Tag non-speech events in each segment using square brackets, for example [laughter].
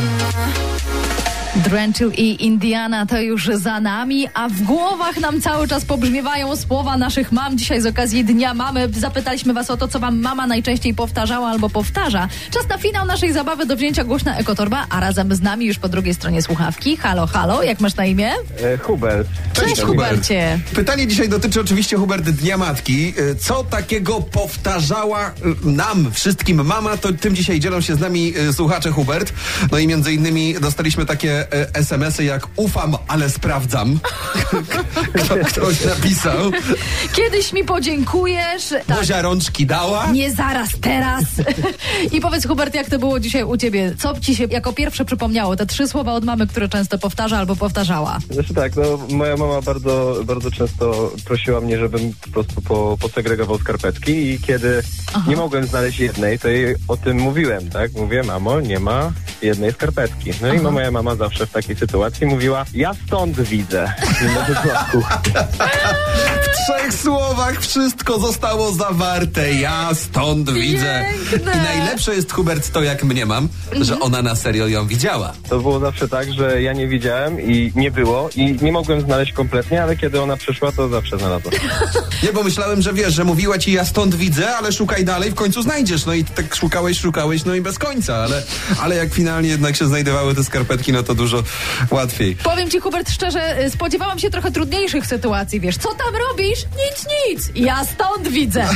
on my Drenchill i Indiana to już za nami, a w głowach nam cały czas pobrzmiewają słowa naszych mam. Dzisiaj z okazji Dnia Mamy zapytaliśmy was o to, co wam mama najczęściej powtarzała albo powtarza. Czas na finał naszej zabawy do wzięcia głośna Ekotorba, a razem z nami już po drugiej stronie słuchawki. Halo, halo, jak masz na imię? E, Hubert. Cześć, Hubercie. Pytanie dzisiaj dotyczy oczywiście Hubert Dnia Matki. Y, Co takiego powtarzała y, nam, wszystkim mama, to tym dzisiaj dzielą się z nami y, słuchacze Hubert. No i między innymi dostaliśmy takie SMS-y jak ufam, ale sprawdzam. [laughs] Kto, ktoś napisał. Kiedyś mi podziękujesz. Tak. Bozia rączki dała. Nie zaraz, teraz. I powiedz, Hubert, jak to było dzisiaj u ciebie? Co ci się jako pierwsze przypomniało? Te trzy słowa od mamy, które często powtarza albo powtarzała. Znaczy tak, no moja mama bardzo, bardzo często prosiła mnie, żebym po prostu po, posegregował skarpetki i kiedy nie mogłem znaleźć jednej, to jej o tym mówiłem, tak? Mówię, mamo, nie ma jednej skarpetki. No i moja mama zawsze w takiej sytuacji mówiła, ja stąd widzę. W trzech słowach wszystko zostało zawarte. Ja stąd widzę. Piękne. I najlepsze jest Hubert to, jak mnie mam, że ona na serio ją widziała. To było zawsze tak, że ja nie widziałem i nie było i nie mogłem znaleźć kompletnie, ale kiedy ona przyszła, to zawsze znalazłem. [laughs] Nie, bo myślałem, że wiesz, że mówiła ci ja stąd widzę, ale szukaj dalej, w końcu znajdziesz. No i tak szukałeś, szukałeś, no i bez końca, ale, ale jak finalnie jednak się znajdowały te skarpetki, no to dużo łatwiej. Powiem ci, Hubert, szczerze, y, spodziewałam się trochę trudniejszych sytuacji, wiesz. Co tam robisz? Nic, nic. Ja stąd widzę. [laughs]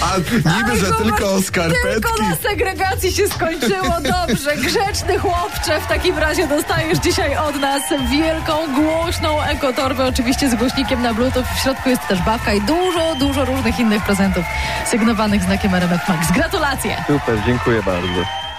A niby, że Hubert, tylko o skarpetki. Tylko na segregacji się skończyło. Dobrze, grzeczny chłopcze. W takim razie dostajesz dzisiaj od nas wielką, głośną ekotorbę, oczywiście z głośnikiem na bluetooth. W środku jest też bawka i dużo, dużo różnych innych prezentów sygnowanych znakiem RMF Max. Gratulacje! Super, dziękuję bardzo.